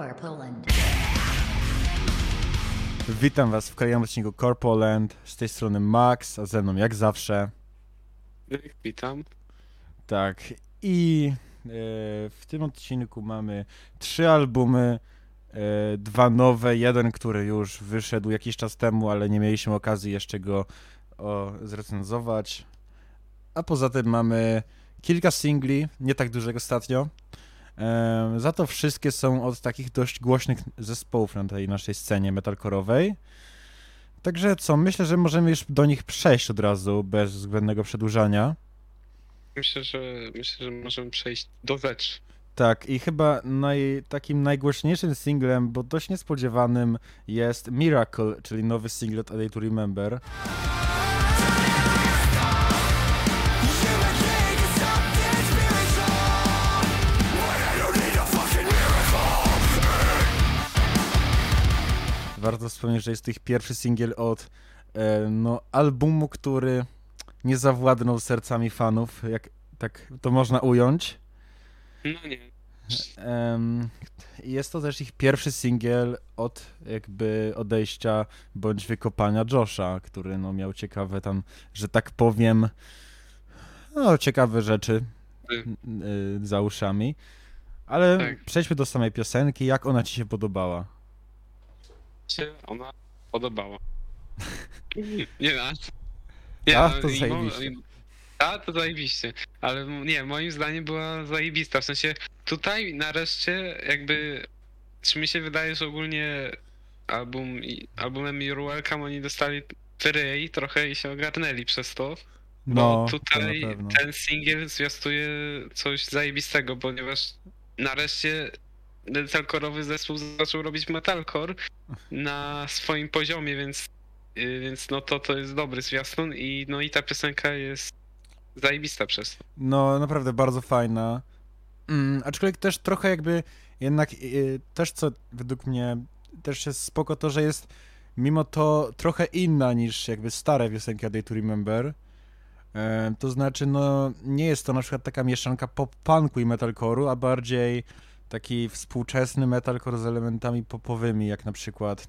Core Poland. Witam Was w kolejnym odcinku Corpoland. Z tej strony Max, a ze mną jak zawsze. Witam. Tak. I e, w tym odcinku mamy trzy albumy. E, dwa nowe, jeden, który już wyszedł jakiś czas temu, ale nie mieliśmy okazji jeszcze go o, zrecenzować. A poza tym mamy kilka singli, nie tak dużych ostatnio. Za to wszystkie są od takich dość głośnych zespołów na tej naszej scenie metalkorowej. Także co, myślę, że możemy już do nich przejść od razu, bez zbędnego przedłużania. Myślę, że myślę, że możemy przejść do rzeczy. Tak, i chyba naj, takim najgłośniejszym singlem, bo dość niespodziewanym, jest Miracle, czyli nowy single od A Day to Remember. Warto wspomnieć, że jest to ich pierwszy singiel od e, no, albumu, który nie zawładnął sercami fanów, jak tak to można ująć. No nie. Jest to też ich pierwszy singiel od jakby odejścia bądź wykopania Josha, który no miał ciekawe tam, że tak powiem, no ciekawe rzeczy Y. y, za uszami. Ale Tak. przejdźmy do samej piosenki. Jak ona ci się podobała? Się ona podobała. nie, a, nie, A, no to i zajebiście. A, to zajebiście. Ale m- nie, moim zdaniem była zajebista. W sensie tutaj nareszcie jakby, czy mi się wydaje, że ogólnie album, i- albumem You're Welcome oni dostali wyryj trochę i się ogarnęli przez to. Bo No, tutaj to na pewno. ten singiel zwiastuje coś zajebistego, ponieważ nareszcie metalkorowy zespół zaczął robić metalcore na swoim poziomie, więc, yy, więc no to to jest dobry zwiastun i no i ta piosenka jest zajebista przez to. No, naprawdę bardzo fajna. Mm, aczkolwiek też trochę jakby jednak y, też co według mnie też jest spoko to, że jest mimo to trochę inna niż jakby stare piosenki Day to Remember. E, to znaczy, no nie jest to na przykład taka mieszanka pop-punku i metalcore'u, a bardziej taki współczesny metalcore z elementami popowymi, jak na przykład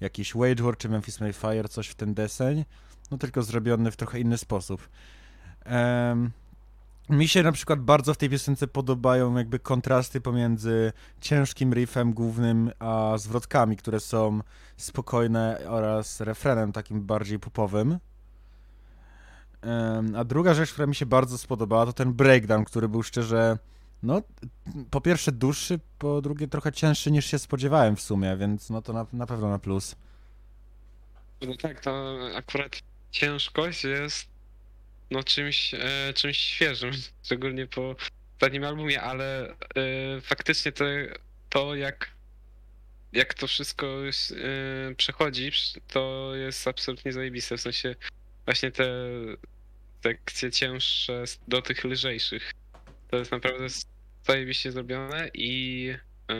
jakiś Wage War czy Memphis Mayfire, coś w ten deseń, no tylko zrobiony w trochę inny sposób. Em, mi się na przykład bardzo w tej piosence podobają jakby kontrasty pomiędzy ciężkim riffem głównym a zwrotkami, które są spokojne oraz refrenem takim bardziej popowym. Em, A druga rzecz, która mi się bardzo spodobała, to ten breakdown, który był szczerze, no, po pierwsze dłuższy, po drugie trochę cięższy niż się spodziewałem w sumie, więc no to na, na pewno na plus. No tak, to akurat ciężkość jest no czymś, e, czymś świeżym, szczególnie po ostatnim albumie, ale e, faktycznie to, to jak, jak to wszystko e, przechodzi, to jest absolutnie zajebiste, w sensie właśnie te sekcje cięższe do tych lżejszych. To jest naprawdę zajebiście zrobione i e,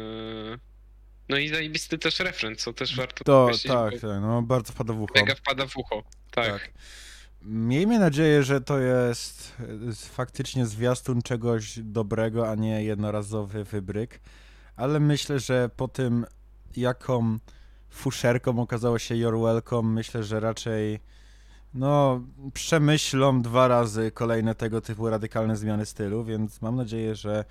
no i zajebisty też refren, co też warto To, tak, tak, no bardzo wpada w ucho. Mega wpada w ucho. Tak. Tak. Miejmy nadzieję, że to jest faktycznie zwiastun czegoś dobrego, a nie jednorazowy wybryk. Ale myślę, że po tym, jaką fuszerką okazało się Your Welcome, myślę, że raczej no, przemyślą dwa razy kolejne tego typu radykalne zmiany stylu, więc mam nadzieję, że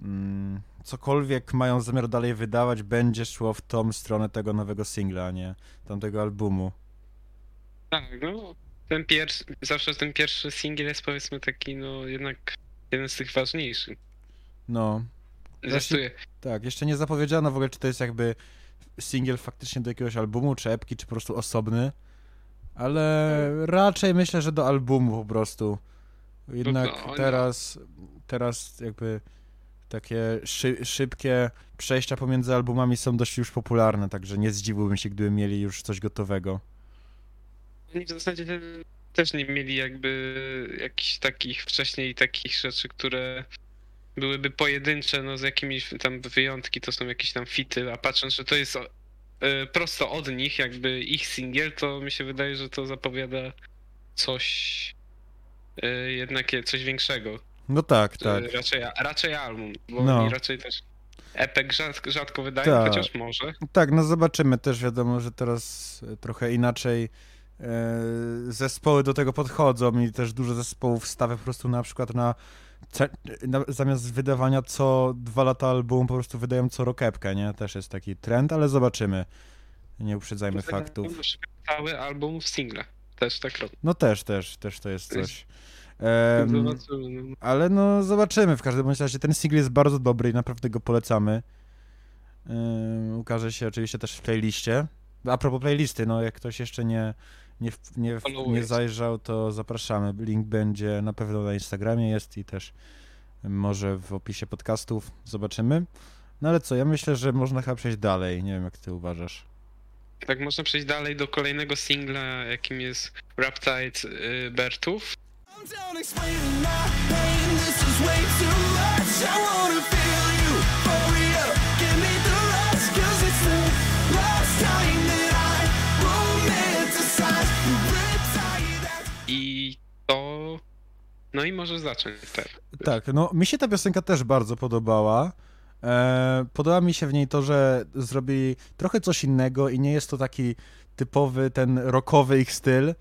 mm, cokolwiek mają zamiar dalej wydawać, będzie szło w tą stronę tego nowego singla, a nie tamtego albumu. Tak, no. Ten pierwszy, zawsze ten pierwszy singiel jest powiedzmy taki, no jednak jeden z tych ważniejszych. No, Zresztuje. Tak, jeszcze nie zapowiedziano w ogóle, czy to jest jakby singiel faktycznie do jakiegoś albumu, czy epki, czy po prostu osobny. Ale raczej myślę, że do albumu po prostu. Jednak No, no, teraz, teraz jakby takie szy, szybkie przejścia pomiędzy albumami są dość już popularne, także nie zdziwiłbym się, gdyby mieli już coś gotowego. Oni w zasadzie te- też nie mieli jakby jakichś takich wcześniej takich rzeczy, które byłyby pojedyncze, no z jakimiś tam wyjątki, to są jakieś tam fity, a patrząc, że to jest prosto od nich, jakby ich singiel, to mi się wydaje, że to zapowiada coś e, jednak je- coś większego. No tak, tak. E, Raczej, raczej album, bo No. raczej też epek rzadko, rzadko wydaje, Tak. chociaż może. Tak, no zobaczymy też, wiadomo, że teraz e, trochę inaczej e, zespoły do tego podchodzą i też dużo zespołów stawia po prostu na przykład na zamiast wydawania co dwa lata albumu, po prostu wydają co rokepkę, nie? Też jest taki trend, ale zobaczymy. Nie uprzedzajmy faktów. Na przykład Cały album w single. Też tak robię. No też, też, też to jest coś. No. ale no zobaczymy, w każdym bądź razie ten single jest bardzo dobry i naprawdę go polecamy. Ym, ukaże się oczywiście też w playliście. A propos playlisty, no jak ktoś jeszcze nie, nie, nie, nie zajrzał, to zapraszamy. Link będzie na pewno na Instagramie jest i też może w opisie podcastów. Zobaczymy. No ale co, ja myślę, że można chyba przejść dalej. Nie wiem, jak ty uważasz. Tak można przejść dalej do kolejnego singla, jakim jest Raptide y, Bertów. I'm No i może zacząć teraz. Tak, no mi się ta piosenka też bardzo podobała. E, podoba mi się w niej to, że zrobili trochę coś innego i nie jest to taki typowy, ten rockowy ich styl,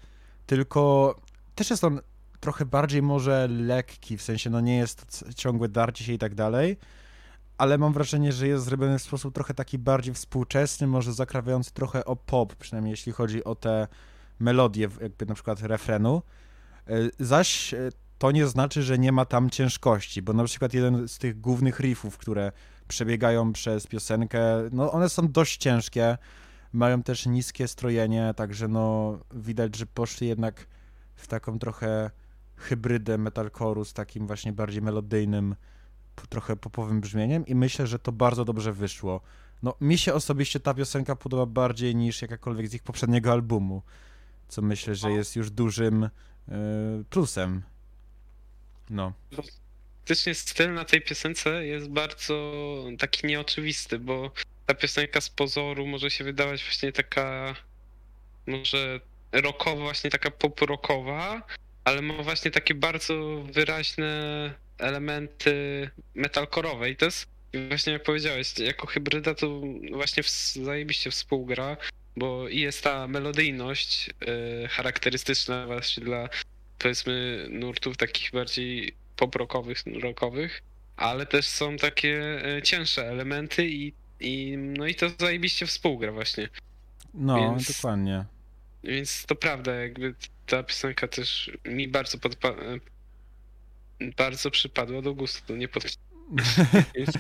tylko też jest on trochę bardziej może lekki, w sensie no nie jest ciągłe darcie się i tak dalej, ale mam wrażenie, że jest zrobiony w sposób trochę taki bardziej współczesny, może zakrawiający trochę o pop, przynajmniej jeśli chodzi o te melodie, jakby na przykład refrenu. E, Zaś e, to nie znaczy, że nie ma tam ciężkości, bo na przykład jeden z tych głównych riffów, które przebiegają przez piosenkę, no one są dość ciężkie, mają też niskie strojenie, także no widać, że poszli jednak w taką trochę hybrydę metalcore'u z takim właśnie bardziej melodyjnym, trochę popowym brzmieniem i myślę, że to bardzo dobrze wyszło. No mi się osobiście ta piosenka podoba bardziej niż jakakolwiek z ich poprzedniego albumu, co myślę, że jest już dużym y, plusem. No. Faktycznie styl na tej piosence jest bardzo taki nieoczywisty, bo ta piosenka z pozoru może się wydawać właśnie taka może rockowa, właśnie taka pop-rockowa, ale ma właśnie takie bardzo wyraźne elementy metalkorowe i to jest właśnie jak powiedziałeś, jako hybryda to właśnie zajebiście współgra, bo i jest ta melodyjność y, charakterystyczna właśnie dla powiedzmy nurtów takich bardziej pop-rockowych, rockowych, ale też są takie e, cięższe elementy i, i no i to zajebiście współgra właśnie. No, Więc- dokładnie. Więc to prawda, jakby ta piosenka też mi bardzo podpa- e, bardzo przypadła do gustu, nie pod... więc,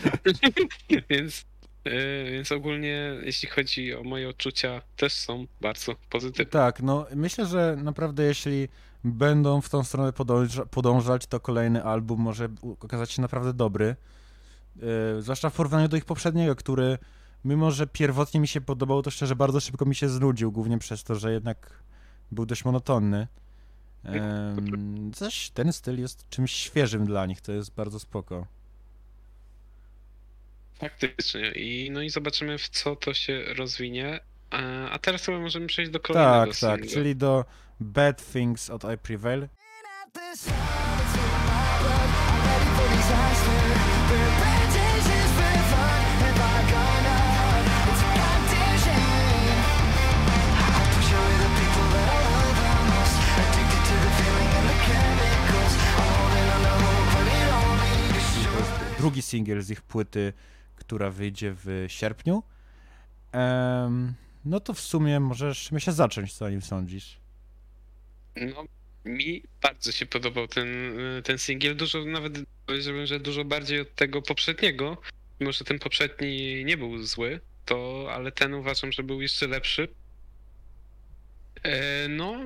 więc, e, więc ogólnie jeśli chodzi o moje odczucia też są bardzo pozytywne. Tak, no myślę, że naprawdę jeśli będą w tą stronę podąża, podążać, to kolejny album może okazać się naprawdę dobry. Yy, zwłaszcza w porównaniu do ich poprzedniego, który mimo, że pierwotnie mi się podobał, to szczerze bardzo szybko mi się znudził, głównie przez to, że jednak był dość monotonny. Ym, zaś ten styl jest czymś świeżym dla nich, to jest bardzo spoko. Faktycznie. I, no i zobaczymy w co to się rozwinie. E, A teraz chyba możemy przejść do kolejnego Tak, tak, czyli do Bad Things od I Prevail. drugi singiel z ich płyty, która wyjdzie w sierpniu. Em, no to w sumie możesz, myślę, zacząć, co o nim sądzisz. No, mi bardzo się podobał ten, ten singiel. Dużo, nawet powiedziałbym, że dużo bardziej od tego poprzedniego. Mimo, że ten poprzedni nie był zły, to, ale ten uważam, że był jeszcze lepszy. E, No,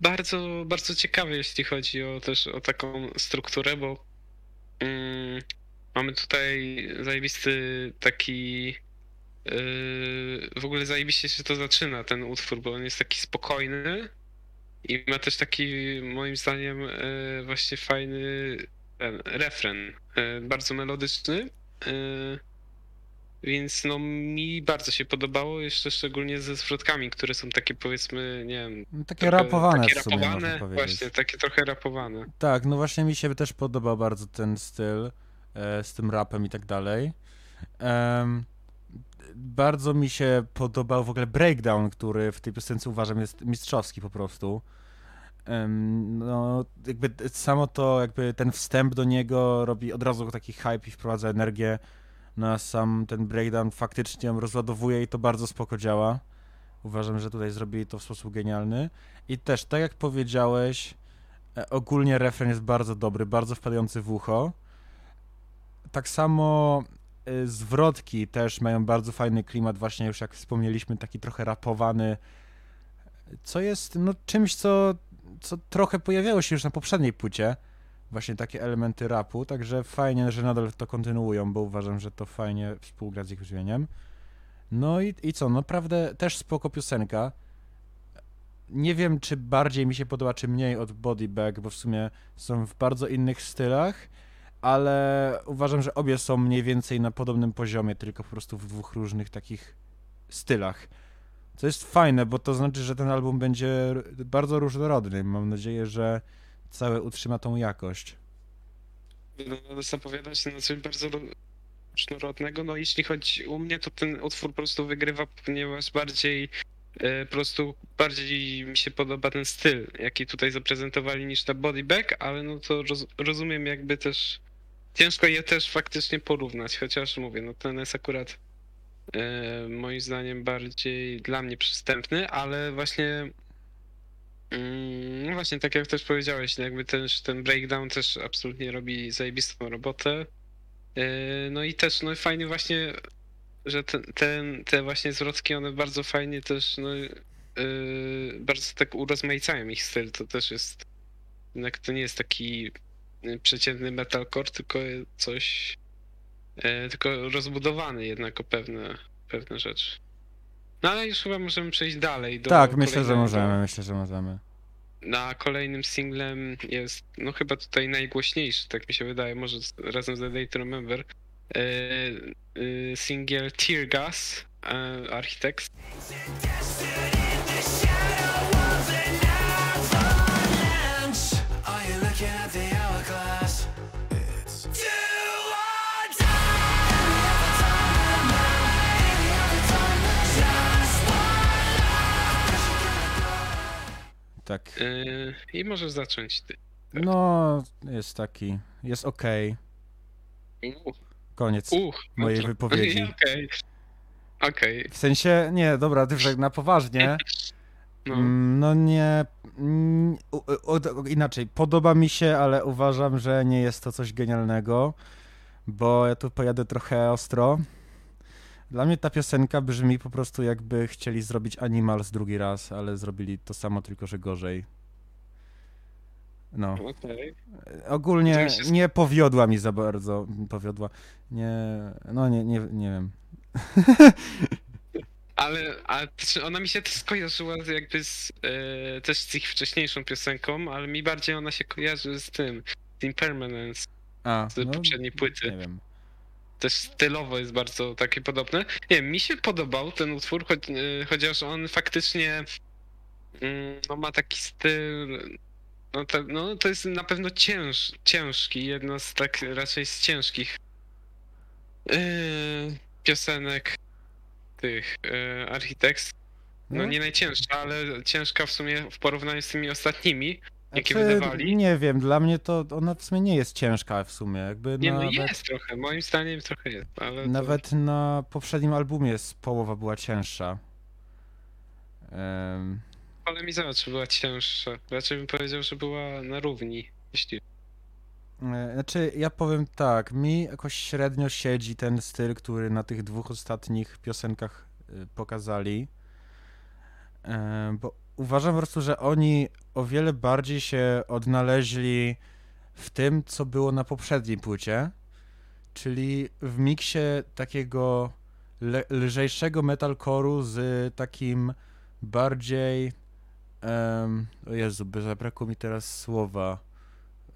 bardzo, bardzo ciekawy, jeśli chodzi o też o taką strukturę, bo mm, mamy tutaj zajebisty taki. yy, w ogóle zajebiście się to zaczyna, ten utwór, bo on jest taki spokojny i ma też taki, moim zdaniem, e, właśnie fajny ten, refren, e, bardzo melodyczny. e, Więc no mi bardzo się podobało, jeszcze szczególnie ze zwrotkami, które są takie powiedzmy, nie wiem, takie trochę- rapowane takie w sumie, rapowane, właśnie, takie trochę rapowane. Tak, no właśnie mi się też podobał bardzo ten styl z tym rapem i tak dalej. Em, bardzo mi się podobał w ogóle breakdown, który w tej piosence uważam jest mistrzowski po prostu. No, jakby samo to, jakby ten wstęp do niego robi od razu taki hype i wprowadza energię. No a sam ten breakdown faktycznie ją rozładowuje i to bardzo spoko działa. Uważam, że tutaj zrobili to w sposób genialny. I też, tak jak powiedziałeś, e, ogólnie refren jest bardzo dobry, bardzo wpadający w ucho. Tak samo zwrotki też mają bardzo fajny klimat, właśnie już jak wspomnieliśmy, taki trochę rapowany, co jest no, czymś, co, co trochę pojawiało się już na poprzedniej płycie, właśnie takie elementy rapu, także fajnie, że nadal to kontynuują, bo uważam, że to fajnie współgra z ich brzmieniem. No i, i co, naprawdę też spoko piosenka. Nie wiem, czy bardziej mi się podoba, czy mniej od Body Bag, bo w sumie są w bardzo innych stylach, ale uważam, że obie są mniej więcej na podobnym poziomie, tylko po prostu w dwóch różnych takich stylach. Co jest fajne, bo to znaczy, że ten album będzie bardzo różnorodny. Mam nadzieję, że cały utrzyma tą jakość. No, zapowiada się na coś bardzo ro- różnorodnego. No jeśli chodzi u mnie, to ten utwór po prostu wygrywa, ponieważ bardziej e, po prostu bardziej mi się podoba ten styl, jaki tutaj zaprezentowali niż ta body ale no to roz, rozumiem jakby też ciężko je też faktycznie porównać, chociaż mówię, no ten jest akurat e, moim zdaniem bardziej dla mnie przystępny, ale właśnie mm, no właśnie tak jak też powiedziałeś, no jakby też ten breakdown też absolutnie robi zajebistą robotę. E, No i też no fajnie właśnie, że ten, ten, te właśnie zwrotki one bardzo fajnie też no, e, bardzo tak urozmaicają ich styl. To też jest jednak to nie jest taki przeciętny metalcore, tylko coś e, tylko rozbudowany jednak o pewne, pewne rzeczy. No ale już chyba możemy przejść dalej do tak, myślę, że możemy, myślę, że możemy. na kolejnym singlem jest, no chyba tutaj najgłośniejszy, tak mi się wydaje, może razem z The Day to Remember, e, e, singiel Tear Gas, e, Architects. Tak. E, I możesz zacząć ty. No, jest taki, jest okej. Uch, Koniec uch, mojej dobra. wypowiedzi. Okej. Okej, W sensie, nie, dobra, ty na poważnie. no. Mm, No nie. mm, Inaczej, podoba mi się, ale uważam, że nie jest to coś genialnego, bo ja tu pojadę trochę ostro. Dla mnie ta piosenka brzmi po prostu jakby chcieli zrobić Animals drugi raz, ale zrobili to samo, tylko że gorzej. No. Okej. Ogólnie nie powiodła mi za bardzo. Powiodła. Nie. No nie, nie, nie wiem. Ale, czy ona mi się też skojarzyła jakby z, e, też z ich wcześniejszą piosenką, ale mi bardziej ona się kojarzy z tym, z Impermanence, A, z poprzedniej płyty. Nie wiem. Też stylowo jest bardzo takie podobne. Nie mi się podobał ten utwór, choć, e, chociaż on faktycznie mm, no, ma taki styl. No to, no to jest na pewno cięż, ciężki, jedno z tak raczej z ciężkich e, piosenek tych e, Architects. No nie najcięższa, ale ciężka w sumie w porównaniu z tymi ostatnimi. Jakie Znaczy, wydawali? Nie wiem, dla mnie to ona w sumie nie jest ciężka w sumie. Jakby Nie, no nawet, jest trochę, moim zdaniem trochę jest, ale to- nawet na poprzednim albumie z połowa była cięższa. Em, Ale mi zobacz, czy była cięższa. Raczej bym powiedział, że była na równi. Jeśli... e, Znaczy, ja powiem tak, mi jakoś średnio siedzi ten styl, który na tych dwóch ostatnich piosenkach y, pokazali. E, Bo uważam po prostu, że oni o wiele bardziej się odnaleźli w tym, co było na poprzedniej płycie, czyli w miksie takiego le- lżejszego metalcore'u z takim bardziej em, o Jezu, by zabrakło mi teraz słowa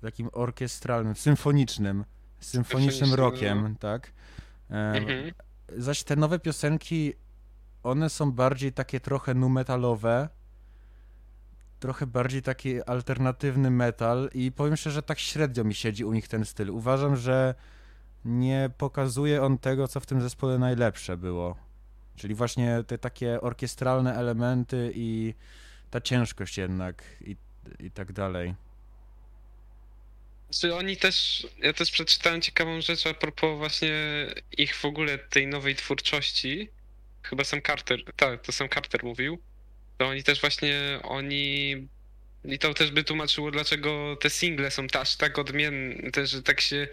takim orkiestralnym, symfonicznym symfonicznym Symfonicznym, rockiem, tak? Mhm. Zaś te nowe piosenki, one są bardziej takie trochę nu metalowe, trochę bardziej taki alternatywny metal i powiem szczerze, że tak średnio mi siedzi u nich ten styl. Uważam, że nie pokazuje on tego, co w tym zespole najlepsze było. Czyli właśnie te takie orkiestralne elementy i ta ciężkość jednak i, i tak dalej. Znaczy oni też, ja też przeczytałem ciekawą rzecz a propos właśnie ich w ogóle tej nowej twórczości. Chyba sam Carter, tak, to sam Carter mówił. To oni też właśnie, oni i to też by tłumaczyło, dlaczego te single są aż tak odmienne, też, tak się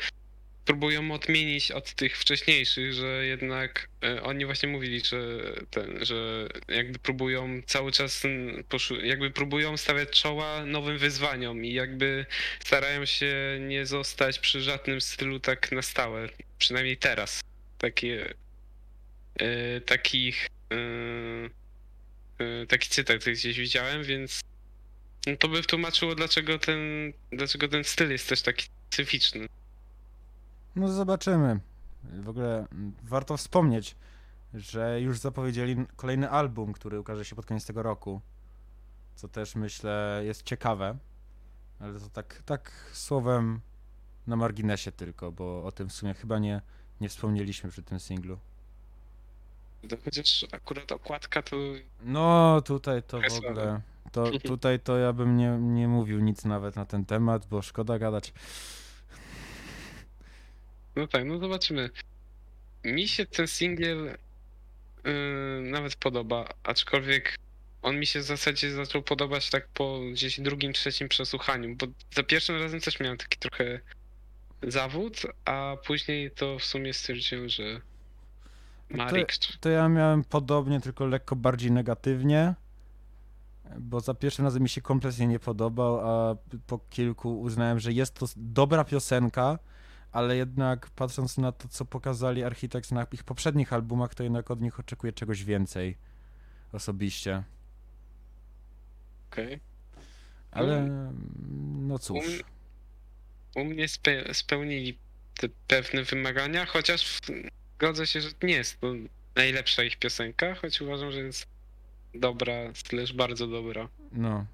próbują odmienić od tych wcześniejszych, że jednak e, oni właśnie mówili, że ten, że jakby próbują cały czas, jakby próbują stawiać czoła nowym wyzwaniom i jakby starają się nie zostać przy żadnym stylu tak na stałe, przynajmniej teraz. Takie, e, takich, e, taki cytat gdzieś widziałem, więc no to by tłumaczyło, dlaczego ten, dlaczego ten styl jest też taki specyficzny. No zobaczymy. W ogóle mm, warto wspomnieć, że już zapowiedzieli kolejny album, który ukaże się pod koniec tego roku. Co też myślę jest ciekawe. Ale to tak, tak słowem na marginesie tylko, bo o tym w sumie chyba nie, nie wspomnieliśmy przy tym singlu. To chociaż akurat okładka to No tutaj to w ogóle. To, tutaj to ja bym nie, nie mówił nic nawet na ten temat, bo szkoda gadać. No tak, no zobaczymy. Mi się ten singiel yy, nawet podoba, aczkolwiek on mi się w zasadzie zaczął podobać tak po gdzieś drugim, trzecim przesłuchaniu, bo za pierwszym razem też miałem taki trochę zawód, a później to w sumie stwierdziłem, że To-. To ja miałem podobnie, tylko lekko bardziej negatywnie, bo za pierwszym razem mi się kompletnie nie podobał, a po kilku uznałem, że jest to dobra piosenka, ale jednak patrząc na to, co pokazali Architects na ich poprzednich albumach, to jednak od nich oczekuję czegoś więcej osobiście. Okej. Ale Mm. no cóż. Um- U mnie spe, spełnili te pewne wymagania, chociaż zgodzę się, że nie jest to najlepsza ich piosenka, choć uważam, że jest dobra, slash bardzo dobra, No,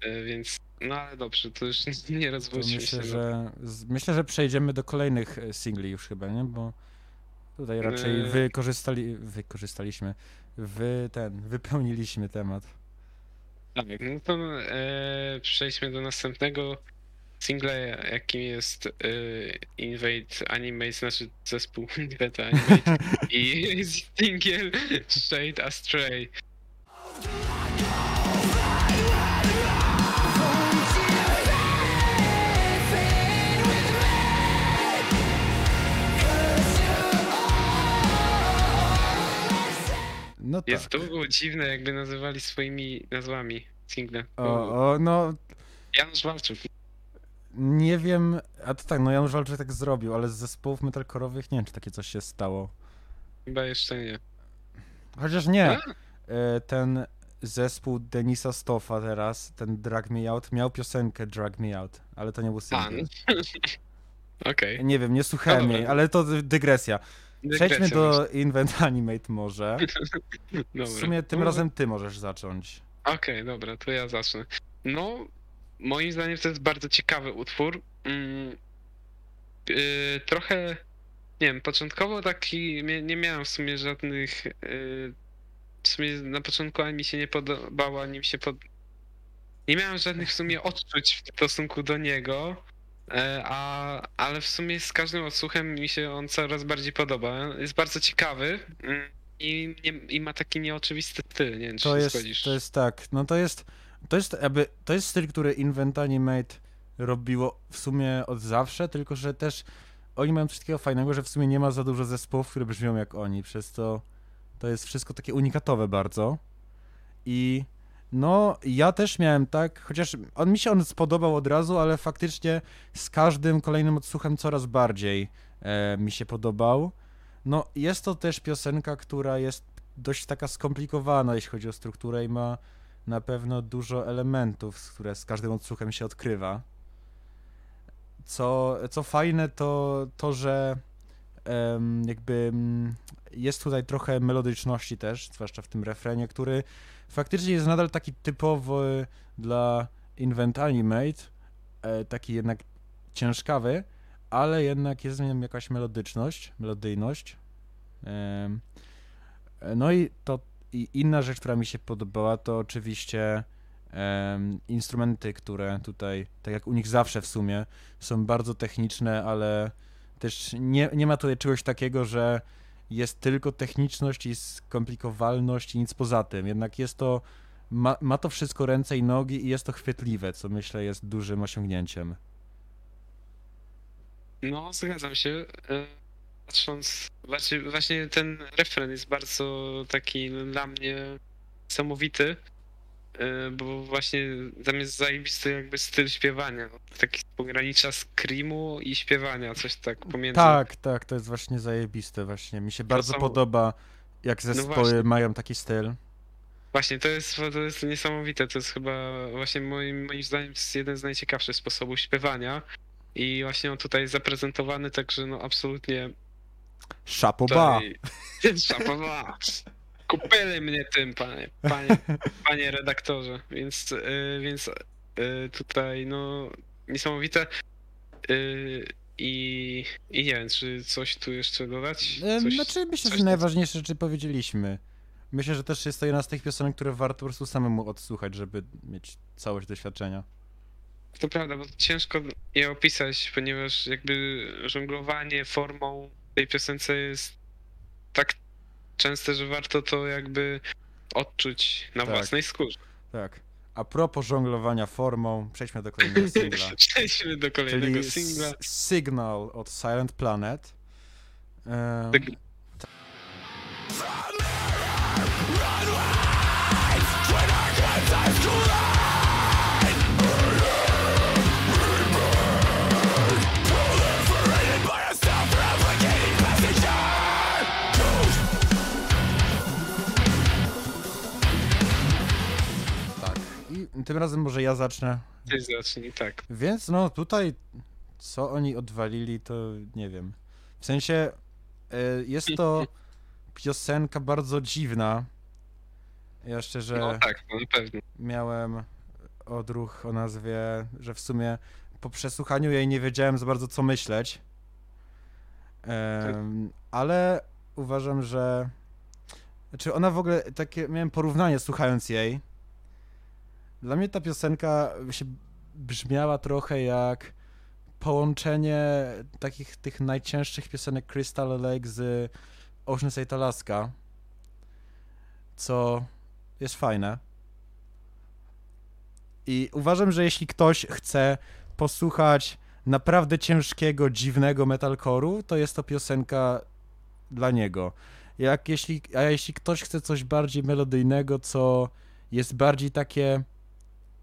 E, więc no ale dobrze, to już nie to rozwódźmy myślę, się. że z, myślę, że przejdziemy do kolejnych e, singli już chyba, nie? Bo tutaj raczej Yy. wykorzystali, wykorzystaliśmy, wy ten, wypełniliśmy temat. Tak, no to e, przejdźmy do następnego singla, jakim jest e, Invade Animate, znaczy zespół Invade Animate i singiel Shade Astray. No tak. Jest to było dziwne, jakby nazywali swoimi nazwami single. O, o, no Janusz Walczuk. Nie wiem, a to tak, no Janusz Walczyk tak zrobił, ale z zespołów metalkorowych nie wiem, czy takie coś się stało. Chyba jeszcze nie. Chociaż nie, e, ten zespół Denisa Stoffa teraz, ten Drag Me Out, miał piosenkę Drag Me Out, ale to nie był A, single. no. Okej. Nie wiem, nie słuchałem Dobra. jej, ale to dy- dygresja. Przejdźmy do Invent Animate może. Dobra. W sumie tym No, razem ty możesz zacząć. Okej, dobra, to ja zacznę. No, moim zdaniem to jest bardzo ciekawy utwór. Yy, trochę, nie wiem, początkowo taki, nie, miałem w sumie żadnych, yy, w sumie na początku ani mi się nie podobała, ani mi się pod... Nie miałem żadnych w sumie odczuć w stosunku do niego, e, a, ale w sumie z każdym odsłuchem mi się on coraz bardziej podoba. Jest bardzo ciekawy mm, i, nie, i ma taki nieoczywisty styl, nie wiem, czy To się jest, zgodzisz. to jest tak, no to jest, to jest jakby, to jest styl, który Invent Animate robiło w sumie od zawsze, tylko że też oni mają coś takiego fajnego, że w sumie nie ma za dużo zespołów, które brzmią jak oni, przez to to jest wszystko takie unikatowe bardzo i no ja też miałem tak, chociaż on mi się on spodobał od razu, ale faktycznie z każdym kolejnym odsłuchem coraz bardziej e, mi się podobał. No jest to też piosenka, która jest dość taka skomplikowana, jeśli chodzi o strukturę i ma na pewno dużo elementów, które z każdym odsłuchem się odkrywa. Co, co fajne, to to, że em, jakby mm, jest tutaj trochę melodyczności też, zwłaszcza w tym refrenie, który faktycznie jest nadal taki typowy dla Invent Animate, e, taki jednak ciężkawy, ale jednak jest w nim jakaś melodyczność, melodyjność. No i to i inna rzecz, która mi się podobała, to oczywiście em, instrumenty, które tutaj, tak jak u nich zawsze w sumie, są bardzo techniczne, ale też nie, nie ma tutaj czegoś takiego, że jest tylko techniczność i skomplikowalność i nic poza tym. Jednak jest to, ma, ma to wszystko ręce i nogi i jest to chwytliwe, co myślę jest dużym osiągnięciem. No, zgadzam się. Patrząc, właśnie, właśnie ten refren jest bardzo taki no, dla mnie niesamowity, e, bo właśnie tam jest zajebisty jakby styl śpiewania. Taki pogranicza screamu i śpiewania, coś tak pomiędzy. Tak, tak, to jest właśnie zajebiste właśnie. Mi się bardzo są- podoba, jak zespoły No mają taki styl. Właśnie, to jest, to jest niesamowite. To jest chyba właśnie moim, moim zdaniem to jest jeden z najciekawszych sposobów śpiewania. I właśnie on tutaj jest zaprezentowany, także no absolutnie Szapoba! Szapoba. Kupili mnie tym, panie, panie, panie redaktorze. Więc, y, więc y, tutaj, no, niesamowite. Y, I, I nie wiem, czy coś tu jeszcze dodać? Em, Coś, Znaczy, myślę, coś że na- najważniejsze rzeczy powiedzieliśmy. Myślę, że też jest to jedna z tych piosenek, które warto po prostu samemu odsłuchać, żeby mieć całość doświadczenia. To prawda, bo ciężko je opisać, ponieważ jakby żonglowanie formą tej piosence jest tak częste, że warto to jakby odczuć na Tak. własnej skórze. Tak. A propos żonglowania formą, przejdźmy do kolejnego singla. Przejdźmy do kolejnego czyli singla. Signal od Silent Planet. Em, Tak. Tym razem może ja zacznę. Ty zacznij, tak. Więc no tutaj, co oni odwalili, to nie wiem. W sensie, e, jest to piosenka bardzo dziwna. Ja szczerze No tak, no miałem odruch o nazwie, że w sumie po przesłuchaniu jej nie wiedziałem za bardzo co myśleć. Em, ale uważam, że. Znaczy, ona w ogóle takie. Miałem porównanie słuchając jej. Dla mnie ta piosenka się brzmiała trochę jak połączenie takich tych najcięższych piosenek Crystal Lake z Ocean's 8 Alaska. Co jest fajne. I uważam, że jeśli ktoś chce posłuchać naprawdę ciężkiego, dziwnego metalcore'u, to jest to piosenka dla niego. Jak jeśli, a jeśli ktoś chce coś bardziej melodyjnego, co jest bardziej takie,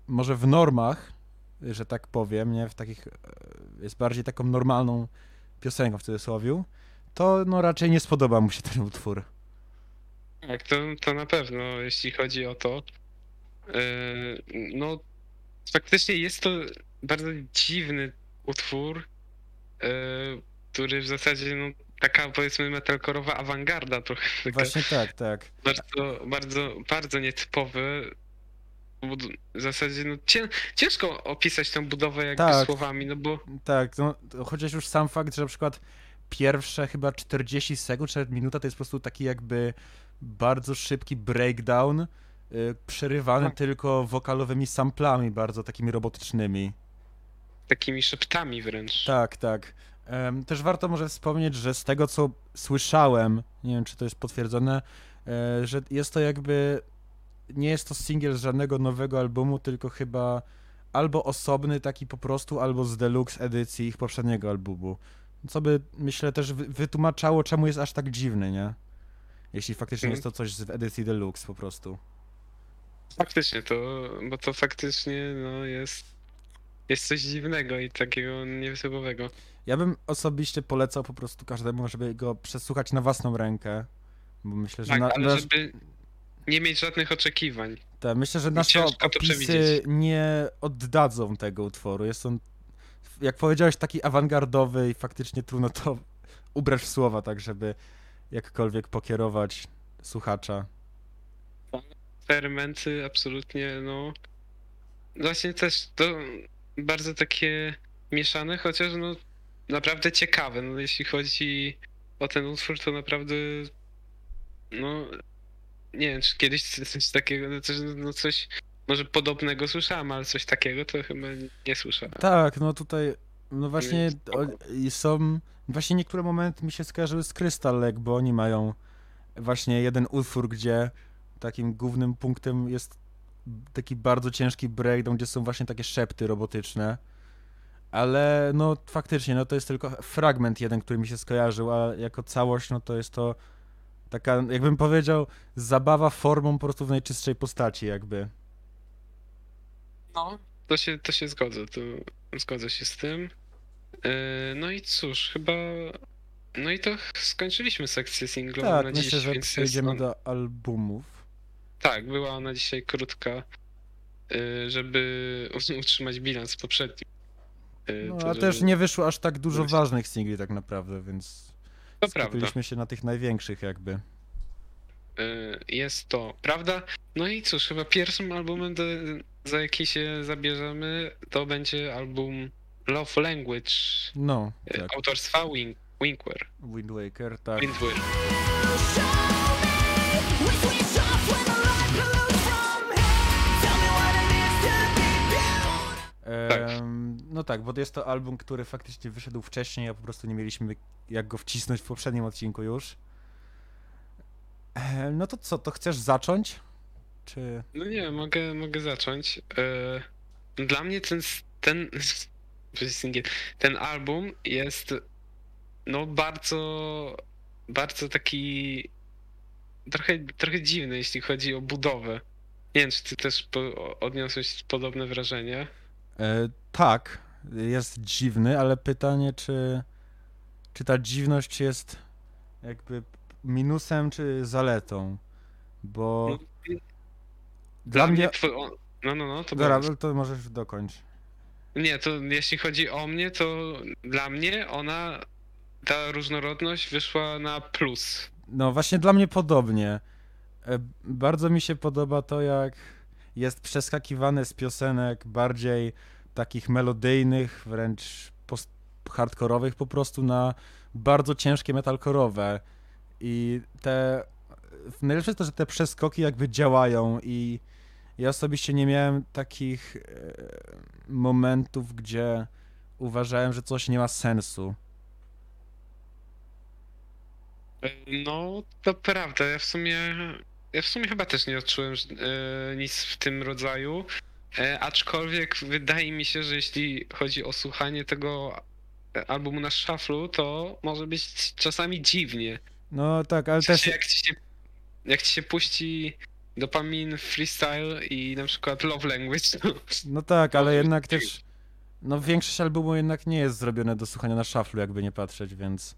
może w normach, że tak powiem, nie, w takich, e, jest bardziej taką normalną piosenką w cudzysłowie, to no raczej nie spodoba mu się ten utwór. Tak, to, to na pewno, jeśli chodzi o to. Yy, no, faktycznie jest to bardzo dziwny utwór, yy, który w zasadzie, no, taka powiedzmy metalkorowa awangarda trochę. Właśnie tak, tak. Bardzo, bardzo, bardzo nietypowy. W zasadzie, no, cię, ciężko opisać tą budowę jakby Tak. słowami, no bo Tak, no, chociaż już sam fakt, że na przykład pierwsze chyba 40 sekund, czy minuta to jest po prostu taki jakby bardzo szybki breakdown, y, przerywany Tak. tylko wokalowymi samplami bardzo takimi robotycznymi. takimi szeptami wręcz. Tak, tak. Em, też warto może wspomnieć, że z tego co słyszałem, nie wiem czy to jest potwierdzone, e, że jest to jakby, nie jest to singiel z żadnego nowego albumu, tylko chyba albo osobny taki po prostu, albo z deluxe edycji ich poprzedniego albumu. Co by, myślę, też wy- wytłumaczało, czemu jest aż tak dziwny, nie? Jeśli faktycznie Mhm. jest to coś z edycji deluxe po prostu. Faktycznie to, bo to faktycznie no, jest, jest coś dziwnego i takiego nietypowego. Ja bym osobiście polecał po prostu każdemu, żeby go przesłuchać na własną rękę, bo myślę, że Tak, na, ale żeby nie mieć żadnych oczekiwań. Tak, myślę, że nasze opisy nie oddadzą tego utworu. Jest on, jak powiedziałeś, taki awangardowy i faktycznie trudno to ubrać w słowa, tak żeby jakkolwiek pokierować słuchacza. Eksperymenty absolutnie, no. Właśnie też to bardzo takie mieszane, chociaż no naprawdę ciekawe. No, jeśli chodzi o ten utwór, to naprawdę no nie wiem, czy kiedyś coś takiego, no coś, no coś może podobnego słyszałem, ale coś takiego to chyba nie słyszałem. Tak, no tutaj, no właśnie o, są, właśnie niektóre momenty mi się skojarzyły z Crystal Lake, bo oni mają właśnie jeden utwór, gdzie takim głównym punktem jest taki bardzo ciężki breakdown, gdzie są właśnie takie szepty robotyczne. Ale no faktycznie, no to jest tylko fragment jeden, który mi się skojarzył, a jako całość, no to jest to taka, jakbym powiedział, zabawa formą po prostu w najczystszej postaci jakby. No, to się, to się zgodzę, to zgodzę się z tym. Yy, No i cóż, chyba. No i to skończyliśmy sekcję singlową Tak, na myślę, dziś, że więc przejdziemy on... do albumów. Tak, była ona dzisiaj krótka, yy, żeby utrzymać bilans poprzedni. Yy, No, to a żeby- też nie wyszło aż tak dużo ważnych singli tak naprawdę, więc To prawda. skupiliśmy się na tych największych jakby. Y, Jest to prawda. No i cóż, chyba pierwszym albumem, do, za jaki się zabierzemy, to będzie album Love Language No, y, tak. autorstwa Wink, Winkware. Wind Waker, tak. Windware. Em, no tak, bo jest to album, który faktycznie wyszedł wcześniej, a po prostu nie mieliśmy jak go wcisnąć w poprzednim odcinku już. E, no to co, to chcesz zacząć? Czy... No nie, mogę, mogę zacząć. Y, Dla mnie ten, ten, ten album jest no bardzo, bardzo taki trochę, trochę dziwny, jeśli chodzi o budowę. Nie wiem, czy ty też odniosłeś podobne wrażenie. E, tak, jest dziwny, ale pytanie, czy, czy ta dziwność jest jakby minusem, czy zaletą? Bo dla mnie... two- No, no, no, to Dobra, było- to możesz dokończ. Nie, to jeśli chodzi o mnie, to dla mnie ona, ta różnorodność wyszła na plus. No właśnie dla mnie podobnie. E, Bardzo mi się podoba to, jak jest przeskakiwane z piosenek bardziej takich melodyjnych, wręcz hardkorowych po prostu na bardzo ciężkie metalkorowe. I te... Najlepsze jest to, że te przeskoki jakby działają i ja osobiście nie miałem takich e, momentów, gdzie uważałem, że coś nie ma sensu. No, to prawda. Ja w sumie, ja w sumie chyba też nie odczułem e, nic w tym rodzaju. E, aczkolwiek wydaje mi się, że jeśli chodzi o słuchanie tego albumu na szaflu, to może być czasami dziwnie. No tak, ale W sensie, też... jak ci się, jak ci się puści dopamin freestyle i na przykład love language, to No tak, ale jednak też. No większość albumu jednak nie jest zrobione do słuchania na szaflu, jakby nie patrzeć, więc.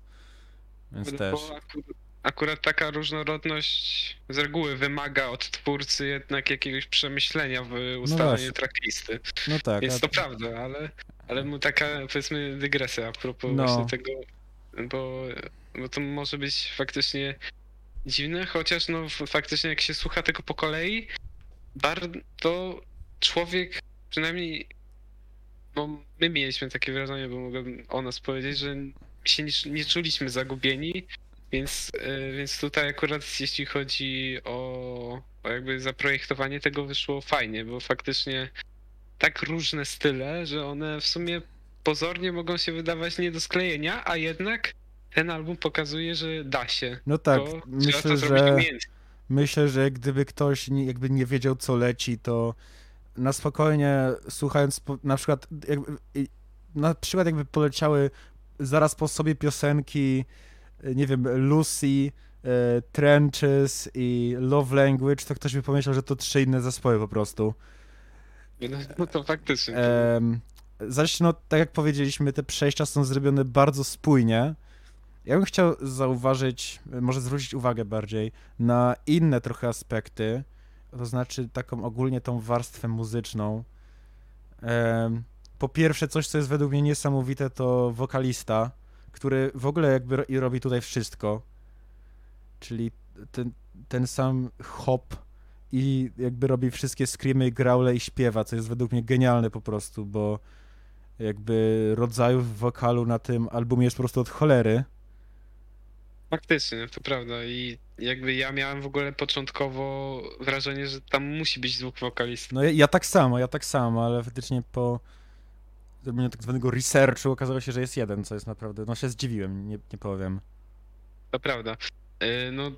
Więc bo też. Akurat, akurat taka różnorodność z reguły wymaga od twórcy jednak jakiegoś przemyślenia w ustalaniu właśnie. tracklisty. No tak. A- to prawda, ale, ale mu taka powiedzmy dygresja a propos No. właśnie tego, bo, bo to może być faktycznie dziwne, chociaż no faktycznie jak się słucha tego po kolei, bardzo człowiek, przynajmniej no, my mieliśmy takie wrażenie, bo mogę o nas powiedzieć, że się nie, nie czuliśmy zagubieni, więc, e, więc tutaj akurat jeśli chodzi o, o jakby zaprojektowanie tego wyszło fajnie, bo faktycznie tak różne style, że one w sumie pozornie mogą się wydawać nie do sklejenia, a jednak ten album pokazuje, że da się. No tak, to myślę, że. Myślę, że gdyby ktoś nie, jakby nie wiedział, co leci, to na spokojnie słuchając na przykład. Jakby, na przykład jakby poleciały zaraz po sobie piosenki, nie wiem, Lucy, e, Trenches i Love Language, to ktoś by pomyślał, że to trzy inne zespoły po prostu. No to faktycznie. Em, zaś, no, tak jak powiedzieliśmy, te przejścia są zrobione bardzo spójnie. Ja bym chciał zauważyć, może zwrócić uwagę bardziej na inne trochę aspekty, to znaczy taką ogólnie tą warstwę muzyczną. Po pierwsze, coś, co jest według mnie niesamowite, to wokalista, który w ogóle jakby robi tutaj wszystko. Czyli ten, ten sam hop i jakby robi wszystkie screamy, graule i śpiewa, co jest według mnie genialne po prostu, bo jakby rodzajów wokalu na tym albumie jest po prostu od cholery. Faktycznie, to prawda. I jakby ja miałem w ogóle początkowo wrażenie, że tam musi być dwóch wokalistów. No ja, ja tak samo, ja tak samo, ale faktycznie po zrobieniu tak zwanego researchu okazało się, że jest jeden, co jest naprawdę, no się zdziwiłem, nie, nie powiem. To prawda. Y, No,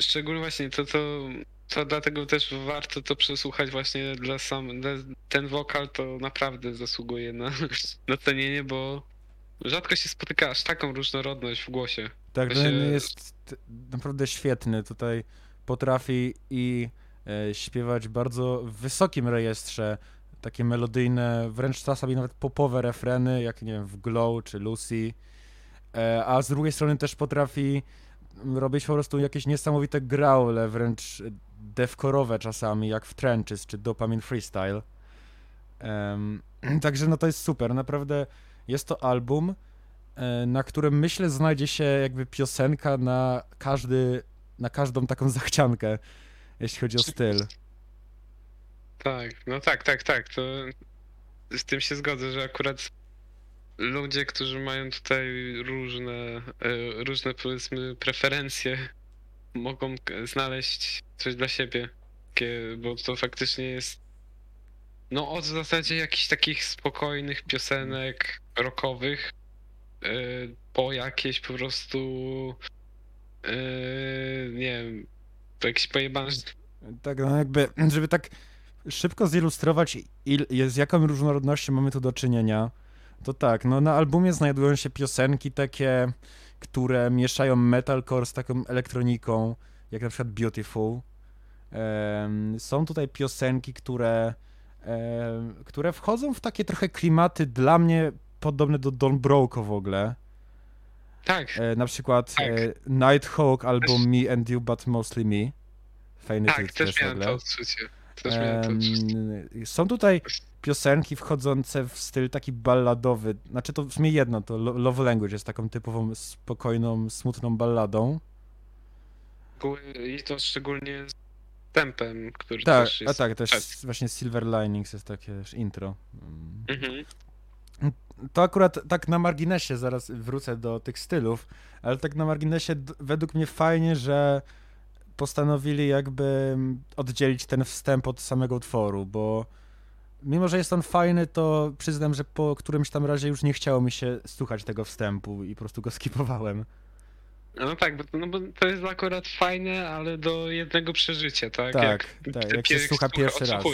szczególnie właśnie to, to, to dlatego też warto to przesłuchać właśnie dla sam, dla, ten wokal to naprawdę zasługuje na, na cenienie, bo rzadko się spotyka aż taką różnorodność w głosie. Tak, ten się- jest naprawdę świetny. Tutaj potrafi i e, śpiewać bardzo w wysokim rejestrze takie melodyjne, wręcz czasami nawet popowe refreny, jak nie wiem, w Glow czy Lucy. E, a z drugiej strony też potrafi robić po prostu jakieś niesamowite graule, wręcz devkorowe czasami, jak w Trenches czy Dopamine Freestyle. Em, także no to jest super, naprawdę jest to album, e, na którym myślę znajdzie się jakby piosenka na każdy, na każdą taką zachciankę, jeśli chodzi o styl. Tak, no tak, tak, tak. To z tym się zgodzę, że akurat ludzie, którzy mają tutaj różne, e, różne powiedzmy preferencje, mogą znaleźć coś dla siebie. Bo to faktycznie jest no od w zasadzie jakichś takich spokojnych piosenek rockowych e, po jakieś po prostu e, nie wiem, po jakieś pojebane Tak, no jakby, żeby tak szybko zilustrować, il, z jaką różnorodnością mamy tu do czynienia, to tak, no na albumie znajdują się piosenki takie, które mieszają metalcore z taką elektroniką, jak na przykład Beautiful. Są tutaj piosenki, które, które wchodzą w takie trochę klimaty dla mnie podobne do Don Broco w ogóle. Tak, E, na przykład Tak. e, Nighthawk albo Me and You But Mostly Me. Fajny tak, też. Też miałem to odczucie. Są tutaj piosenki wchodzące w styl taki balladowy. Znaczy to w sumie jedno, to Lo- Love Language jest taką typową, spokojną, smutną balladą. I to szczególnie z tempem, który Tak, też a jest... tak, też tak. właśnie Silver Linings jest takie intro. Mm. Mhm. To akurat tak na marginesie, zaraz wrócę do tych stylów, ale tak na marginesie według mnie fajnie, że postanowili jakby oddzielić ten wstęp od samego utworu, bo mimo, że jest on fajny, to przyznam, że po którymś tam razie już nie chciało mi się słuchać tego wstępu i po prostu go skipowałem. No tak, bo, no bo to jest akurat fajne, ale do jednego przeżycia, tak? Tak, tak, ty jak się słucha pierwszy raz.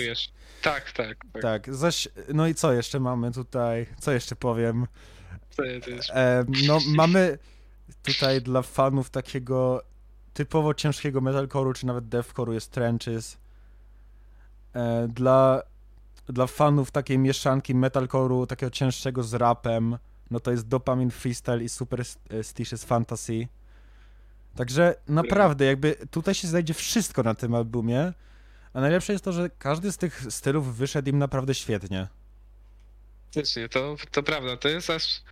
Tak, tak, tak. Tak, zaś, no i co jeszcze mamy tutaj, co jeszcze powiem? Jest... E, no, mamy tutaj dla fanów takiego typowo ciężkiego metalcore'u, czy nawet deathcore'u jest Trenches. E, dla, dla fanów takiej mieszanki metalcore'u, takiego cięższego z rapem, no to jest Dopamine Freestyle i Superstitious Fantasy. Także naprawdę, jakby tutaj się znajdzie wszystko na tym albumie, a najlepsze jest to, że każdy z tych stylów wyszedł im naprawdę świetnie. Faktycznie, to, to prawda, to jest aż,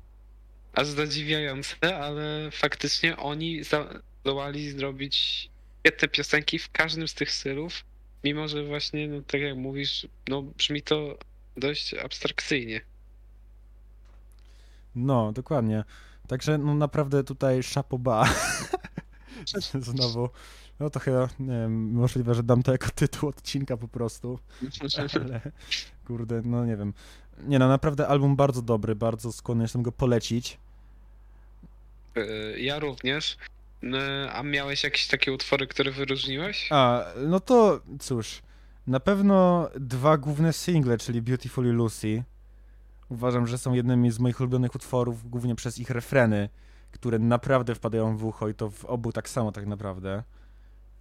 aż zadziwiające, ale faktycznie oni za, zdołali zrobić świetne piosenki w każdym z tych stylów, mimo że właśnie, no, tak jak mówisz, no brzmi to dość abstrakcyjnie. No, dokładnie. Także no naprawdę tutaj bas. Znowu. No to chyba, nie wiem, możliwe, że dam to jako tytuł odcinka po prostu, ale kurde, no nie wiem. Nie no, naprawdę album bardzo dobry, bardzo skłonny jestem go polecić. Y, Ja również. Y, A miałeś jakieś takie utwory, które wyróżniłeś? A, no to cóż, na pewno dwa główne single, czyli Beautiful Lucy. Uważam, że są jednymi z moich ulubionych utworów, głównie przez ich refreny, które naprawdę wpadają w ucho i to w obu tak samo tak naprawdę.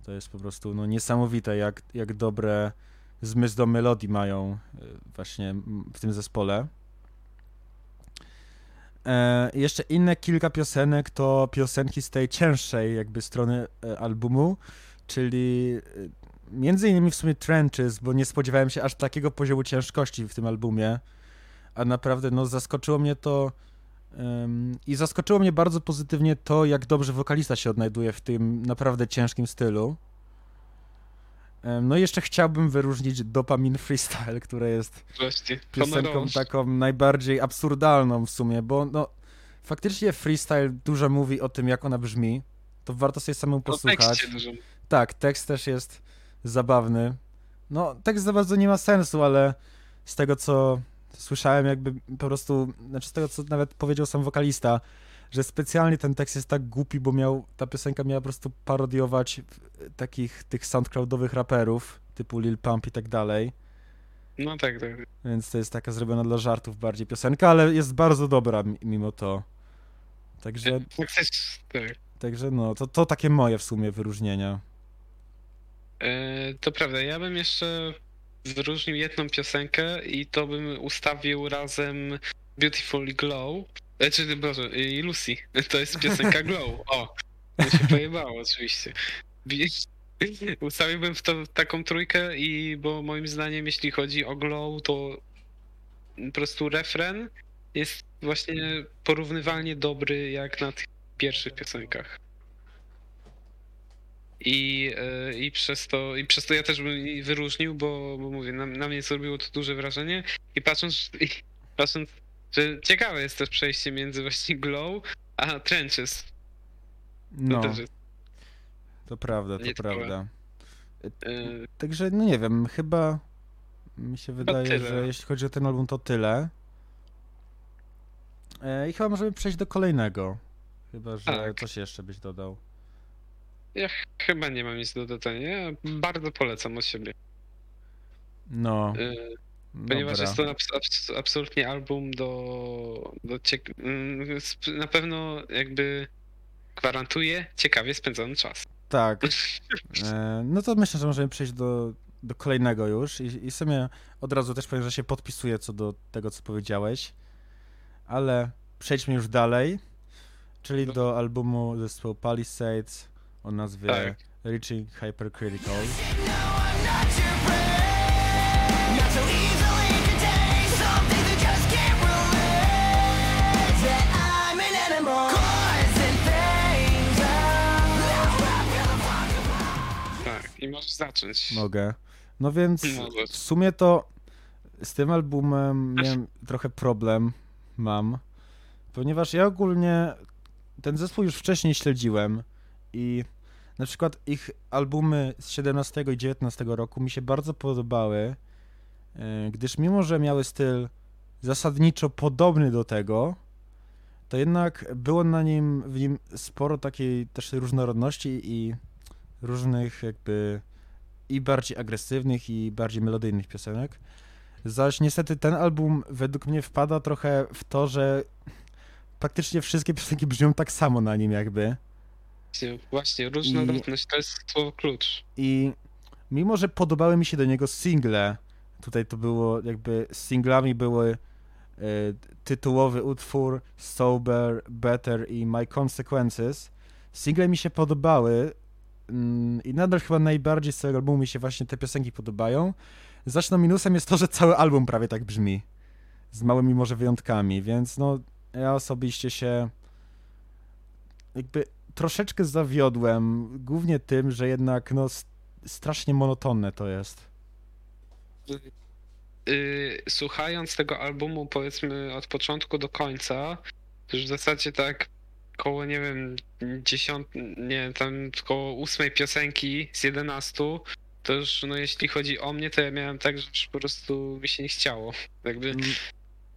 To jest po prostu no, niesamowite, jak, jak dobre zmysł do melodii mają y, właśnie w tym zespole. E, jeszcze inne kilka piosenek to piosenki z tej cięższej jakby strony e, albumu, czyli y, między innymi w sumie Trenches, bo nie spodziewałem się aż takiego poziomu ciężkości w tym albumie, a naprawdę no zaskoczyło mnie to ym, i zaskoczyło mnie bardzo pozytywnie to, jak dobrze wokalista się odnajduje w tym naprawdę ciężkim stylu. No i jeszcze chciałbym wyróżnić Dopamine Freestyle, które jest Właśnie. piosenką taką najbardziej absurdalną w sumie, bo no faktycznie freestyle dużo mówi o tym, jak ona brzmi. To warto sobie samemu posłuchać. dużo. Tak, tekst też jest zabawny. No, tekst za bardzo nie ma sensu, ale z tego co słyszałem, jakby po prostu, znaczy z tego co nawet powiedział sam wokalista, że specjalnie ten tekst jest tak głupi, bo miał, ta piosenka miała po prostu parodiować w- takich tych soundcloudowych raperów, typu Lil Pump i tak dalej. No tak, tak. Więc to jest taka zrobiona dla żartów bardziej piosenka, ale jest bardzo dobra mi- mimo to. Także, Faktycznie, tak. także no, to, to takie moje w sumie wyróżnienia. E, To prawda, ja bym jeszcze wyróżnił jedną piosenkę i to bym ustawił razem Beautiful Glow. E, Czy, Boże, i Lucy. To jest piosenka Glow. O, to się pojebało oczywiście. Ustawiłbym w to taką trójkę i bo moim zdaniem jeśli chodzi o Glow, to po prostu refren jest właśnie porównywalnie dobry jak na tych pierwszych piosenkach. I, e, i, przez to, I przez to ja też bym wyróżnił, bo, bo mówię, na, na mnie zrobiło to duże wrażenie. I patrząc, i patrząc, że ciekawe jest też przejście między właśnie Glow a Trenches. To No, jest, to prawda, to nie prawda. e, Także, no nie wiem, chyba mi się wydaje, że jeśli chodzi o ten album, to tyle. E, I chyba możemy przejść do kolejnego. Chyba, że Tak. coś jeszcze byś dodał. ja ch- chyba nie mam nic do dodania. Ja bardzo polecam od siebie. No, E, Ponieważ dobra. jest to abs- abs- absolutnie album do, do mm, na pewno jakby gwarantuje ciekawie spędzony czas. Tak. E, no to myślę, że możemy przejść do, do kolejnego już i, i w sumie od razu też powiem, że się podpisuję co do tego, co powiedziałeś, ale przejdźmy już dalej, czyli No. do albumu zespołu Palisades o nazwie Tak. Reaching Hypercritical. I możesz zacząć. Mogę. No więc Możesz. w sumie to z tym albumem miałem trochę problem, mam, ponieważ ja ogólnie ten zespół już wcześniej śledziłem i na przykład ich albumy z 17 i 19 roku mi się bardzo podobały, e, gdyż mimo, że miały styl zasadniczo podobny do tego, to jednak było na nim, w nim sporo takiej też różnorodności i różnych jakby i bardziej agresywnych i bardziej melodyjnych piosenek. Zaś niestety ten album według mnie wpada trochę w to, że praktycznie wszystkie piosenki brzmią tak samo na nim jakby. Właśnie, właśnie różnorodność to jest słowo klucz. I mimo, że podobały mi się do niego single, tutaj to było jakby singlami były e, tytułowy utwór Sober, Better i My Consequences. Single mi się podobały i nadal chyba najbardziej z całego albumu mi się właśnie te piosenki podobają. Zaś no minusem jest to, że cały album prawie tak brzmi. Z małymi może wyjątkami, więc no ja osobiście się jakby troszeczkę zawiodłem, głównie tym, że jednak no strasznie monotonne to jest. Yy, słuchając tego albumu, powiedzmy od początku do końca, to już w zasadzie tak koło, nie wiem, dziesiąt, nie tam koło ósmej piosenki z 11, to już, no jeśli chodzi o mnie, to ja miałem tak, że po prostu mi się nie chciało. Jakby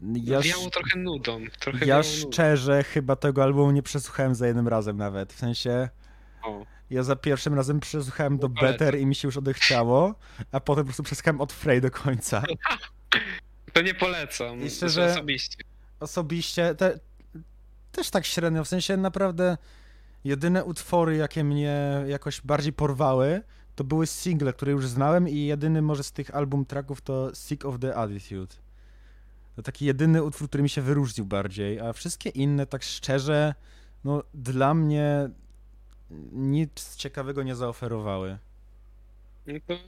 Mm, Ja, wiało sz- trochę nudą. Trochę ja wiało nudą. szczerze chyba tego albumu nie przesłuchałem za jednym razem nawet. W sensie O, ja za pierwszym razem przesłuchałem do Better i mi się już odechciało, a potem po prostu przesłuchałem od Frey do końca. To nie polecam. I szczerze- Osobiście. Osobiście te, też tak średnio, w sensie naprawdę jedyne utwory, jakie mnie jakoś bardziej porwały, to były single, które już znałem i jedyny może z tych album tracków to Sick of the Attitude. To taki jedyny utwór, który mi się wyróżnił bardziej, a wszystkie inne, tak szczerze, no dla mnie nic ciekawego nie zaoferowały. No to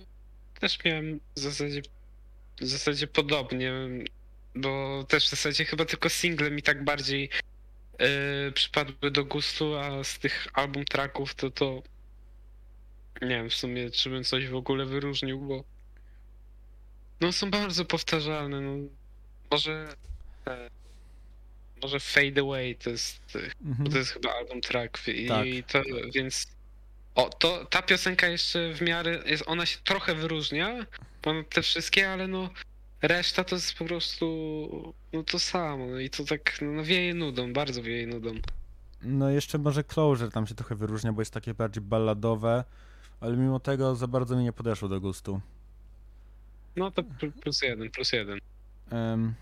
też miałem w zasadzie, w zasadzie podobnie, bo też w zasadzie chyba tylko single mi tak bardziej yy, przypadły do gustu, a z tych album tracków to to nie wiem w sumie, czy bym coś w ogóle wyróżnił, bo no są bardzo powtarzalne, no może e, może Fade Away to jest, Mhm. to jest chyba album track i Tak. to, więc o, to ta piosenka jeszcze w miarę, jest, ona się trochę wyróżnia ponad te wszystkie, ale no reszta to jest po prostu no to samo no i to tak no, wieje nudą, bardzo wieje nudą. No jeszcze może Closure tam się trochę wyróżnia, bo jest takie bardziej balladowe, ale mimo tego za bardzo mi nie podeszło do gustu. No to pl- plus jeden, plus jeden. Em,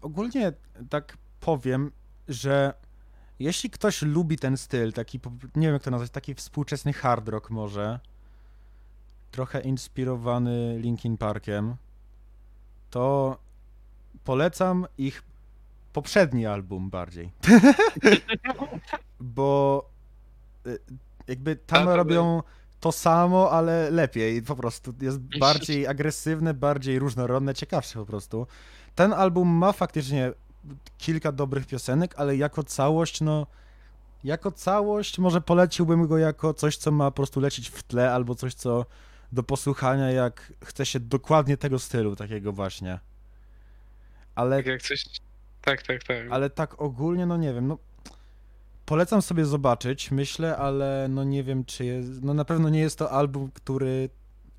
ogólnie tak powiem, że jeśli ktoś lubi ten styl, taki, nie wiem jak to nazwać, taki współczesny hard rock może, trochę inspirowany Linkin Parkiem, to polecam ich poprzedni album bardziej. Bo y, jakby tam A, robią to samo, ale lepiej. Po prostu jest bardziej agresywne, bardziej różnorodne, ciekawsze po prostu. Ten album ma faktycznie kilka dobrych piosenek, ale jako całość, no. Jako całość może poleciłbym go jako coś, co ma po prostu lecieć w tle, albo coś, co do posłuchania, jak chce się dokładnie tego stylu, takiego właśnie. Ale Tak jak coś. Tak, tak, tak. ale tak ogólnie, no nie wiem, no polecam sobie zobaczyć, myślę, ale no nie wiem, czy jest, no na pewno nie jest to album, który,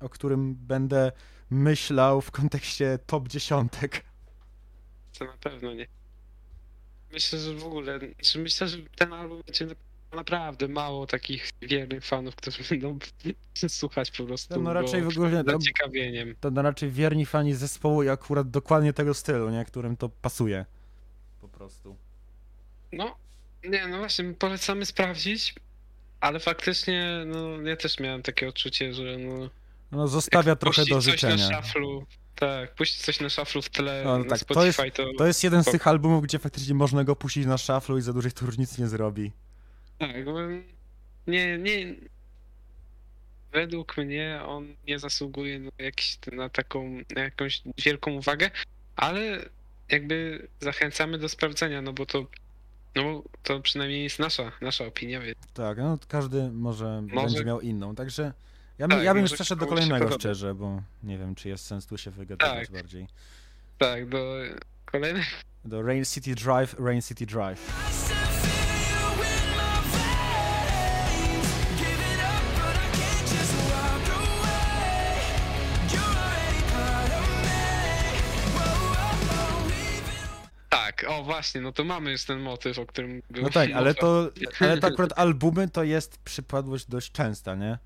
o którym będę myślał w kontekście top dziesiątek. To na pewno nie. Myślę, że w ogóle, że myślę, że ten album będzie naprawdę mało takich wiernych fanów, którzy będą słuchać po prostu. No raczej go w ogóle to, zaciekawieniem. to no raczej wierni fani zespołu i akurat dokładnie tego stylu, nie, którym to pasuje. Po prostu. No, nie, no właśnie, polecamy sprawdzić, ale faktycznie, no ja też miałem takie odczucie, że no. No zostawia trochę do coś życzenia. na szaflu. Tak, puścić coś na szaflu w tle No, na tak, to jest- Spotify, to, To jest jeden z tych albumów, gdzie faktycznie można go puścić na szaflu i za dużej to różnicy nie zrobi. Tak, bo nie, nie. Według mnie on nie zasługuje na, jakiś, na taką, na jakąś wielką uwagę, ale jakby zachęcamy do sprawdzenia, no bo to, no bo to przynajmniej jest nasza, nasza opinia, więc Tak, no każdy może, Może- będzie miał inną, także ja, bym- Tak, ja bym już przeszedł do kolejnego szczerze, bo nie wiem, czy jest sens tu się wygadywać Tak. bardziej. tak, do kolejnych. Do Rain City Drive, Rain City Drive. Tak, o właśnie, no to mamy już ten motyw, o którym No tak, ale to, ale to akurat albumy to jest przypadłość dość częsta, nie?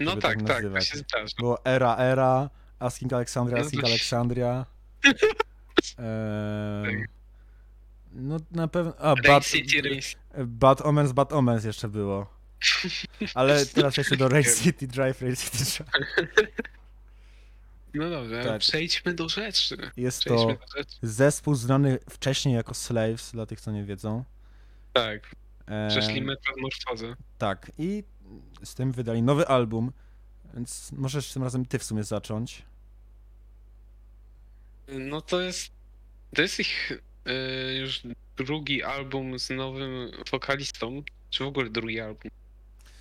No żeby tak, tak tak, nazywać. się zdarza. Było Era, Era, Asking Alexandria, No Asking to- Alexandria. Ehm, no na pewno... A, Bad, City. Bad Omens, Bad Omens jeszcze było. Ale teraz jeszcze do Rain City Drive, Rain City Drive. No dobra, Tak. przejdźmy do rzeczy. Jest Przejdźmy to do rzeczy. zespół znany wcześniej jako Slaves, dla tych, co nie wiedzą. Tak, przeszli metamorfozę. Tak, i z tym wydali nowy album, więc możesz tym razem ty w sumie zacząć. No to jest. To jest ich y, już drugi album z nowym wokalistą. Czy w ogóle drugi album?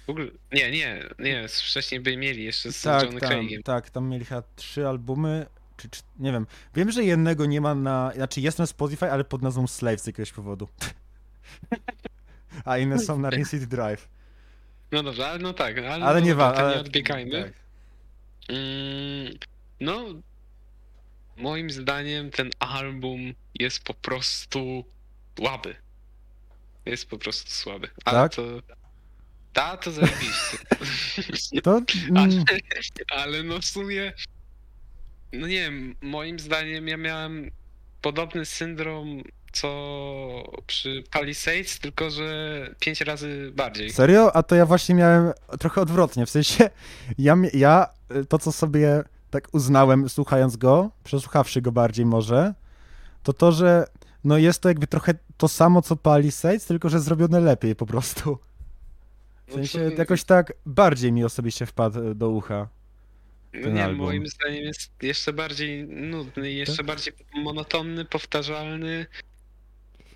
W ogóle. Nie, nie, nie. Wcześniej by mieli jeszcze z tak, Johnem tam, Craigiem. tak, tam mieli chyba trzy albumy, czy, czy nie wiem. Wiem, że jednego nie ma na, znaczy jest na Spotify, ale pod nazwą Slave z jakiegoś powodu. A inne są na Rain City Drive. No dobrze, ale no tak, ale, Ale no nie dobra, wa- ale- nie odbiegajmy. tak. Mm, no, moim zdaniem ten album jest po prostu słaby. Jest po prostu słaby. Ale Tak? to. Ta to zajebiście. To, ale, ale no w sumie. No nie wiem, moim zdaniem ja miałem podobny syndrom co przy Palisades, tylko że pięć razy bardziej. serio? A to ja właśnie miałem trochę odwrotnie, w sensie ja, ja y, to, co sobie tak uznałem słuchając go, przesłuchawszy go bardziej może, to to, że no jest to jakby trochę to samo, co Palisades, tylko że zrobione lepiej po prostu. W No sensie jakoś tak bardziej mi osobiście wpadł do ucha. No ten nie, album. moim zdaniem jest jeszcze bardziej nudny, i jeszcze Tak? bardziej monotonny, powtarzalny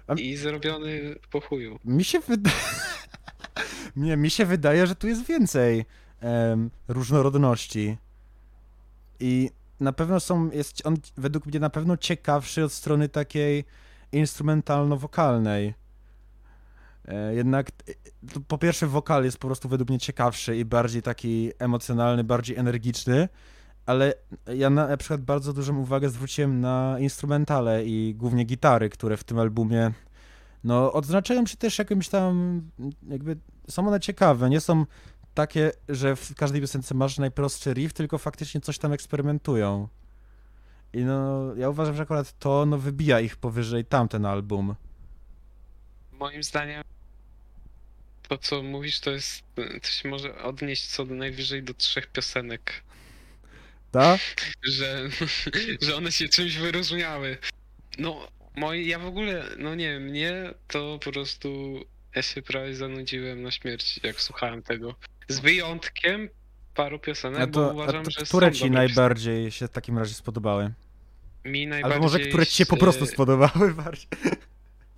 A- i zrobiony po chuju. Mi się wydaje... Nie, mi się wydaje, że tu jest więcej em, różnorodności. I na pewno są, jest on według mnie na pewno ciekawszy od strony takiej instrumentalno-wokalnej. E, jednak e, po pierwsze wokal jest po prostu według mnie ciekawszy i bardziej taki emocjonalny, bardziej energiczny, ale ja na przykład bardzo dużą uwagę zwróciłem na instrumentale i głównie gitary, które w tym albumie no odznaczają się też jakimś tam jakby są one ciekawe, nie są takie, że w każdej piosence masz najprostszy riff, tylko faktycznie coś tam eksperymentują. I no, ja uważam, że akurat to no, wybija ich powyżej tamten album. Moim zdaniem to, co mówisz, to jest. To się może odnieść co najwyżej do trzech piosenek. Tak? Że, że one się czymś wyróżniały. No, moi, ja w ogóle, no nie wiem, mnie to po prostu. Ja się prawie zanudziłem na śmierć, jak słuchałem tego. Z wyjątkiem paru piosenek, A bo to, a uważam, to że które ci najbardziej się w takim razie spodobały? Mi najbardziej. Albo może które ci się po prostu e, spodobały bardziej?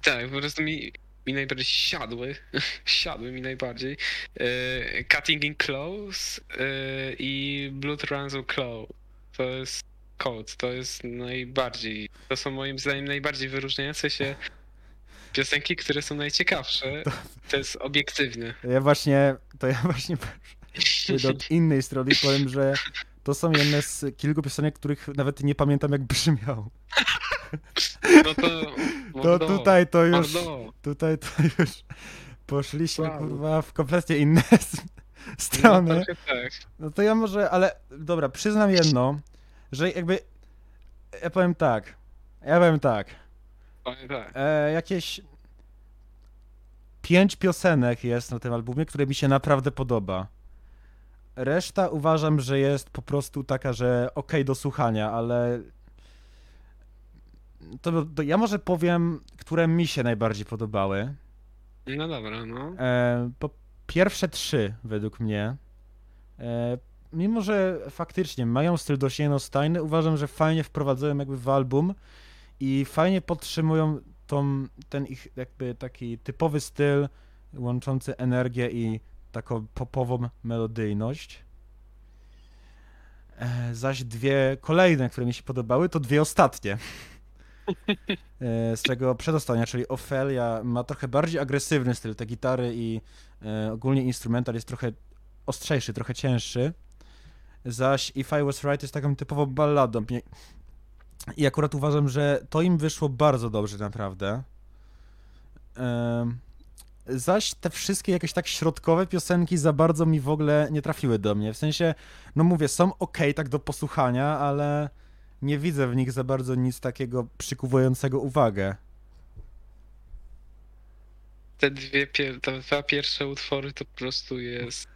Tak, po prostu mi, mi najbardziej siadły, siadły mi najbardziej. E, Cutting in Clothes e, i Blood Runs Clothes. To jest Code, to jest najbardziej, to są moim zdaniem najbardziej wyróżniające się piosenki, które są najciekawsze. To jest obiektywne. Ja właśnie, to ja właśnie od innej strony powiem, że to są jedne z kilku piosenek, których nawet nie pamiętam jak brzmiał. No to... To mordo, tutaj to już, mordo. tutaj to już poszliśmy Wow. kurwa w kompletnie inne No, strony. trochę tak. No to ja może, ale dobra, przyznam jedno, że jakby, ja powiem tak, ja powiem tak, Powiem tak. e, jakieś pięć piosenek jest na tym albumie, które mi się naprawdę podoba. Reszta uważam, że jest po prostu taka, że okej do słuchania, ale to, to ja może powiem, które mi się najbardziej podobały. No dobra, no. E, po pierwsze trzy, według mnie, e, mimo że faktycznie mają styl dość jednostajny, uważam, że fajnie wprowadzają jakby w album i fajnie podtrzymują tą, ten ich jakby taki typowy styl łączący energię i taką popową melodyjność. E, zaś dwie kolejne, które mi się podobały, to dwie ostatnie. E, z czego przedostania, czyli Ofelia ma trochę bardziej agresywny styl, te gitary i e, ogólnie instrumental jest trochę ostrzejszy, trochę cięższy. Zaś If I Was Right jest taką typową balladą. I akurat uważam, że to im wyszło bardzo dobrze, naprawdę. Em, Zaś te wszystkie jakieś tak środkowe piosenki za bardzo mi w ogóle nie trafiły do mnie. W sensie, no mówię, są ok tak do posłuchania, ale nie widzę w nich za bardzo nic takiego przykuwającego uwagę. te dwie, pier- te dwa pierwsze utwory to po prostu jest.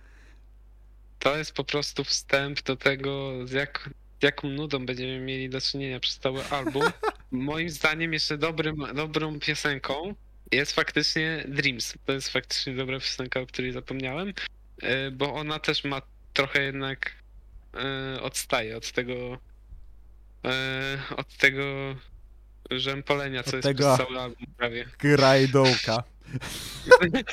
To jest po prostu wstęp do tego, z jak, jaką nudą będziemy mieli do czynienia przez cały album. Moim zdaniem jeszcze dobrym, dobrą piosenką jest faktycznie Dreams. To jest faktycznie dobra piosenka, o której zapomniałem, e, bo ona też ma trochę jednak e, odstaje od tego e, od tego rzępolenia, co Od jest tego- album prawie. Grajdołka.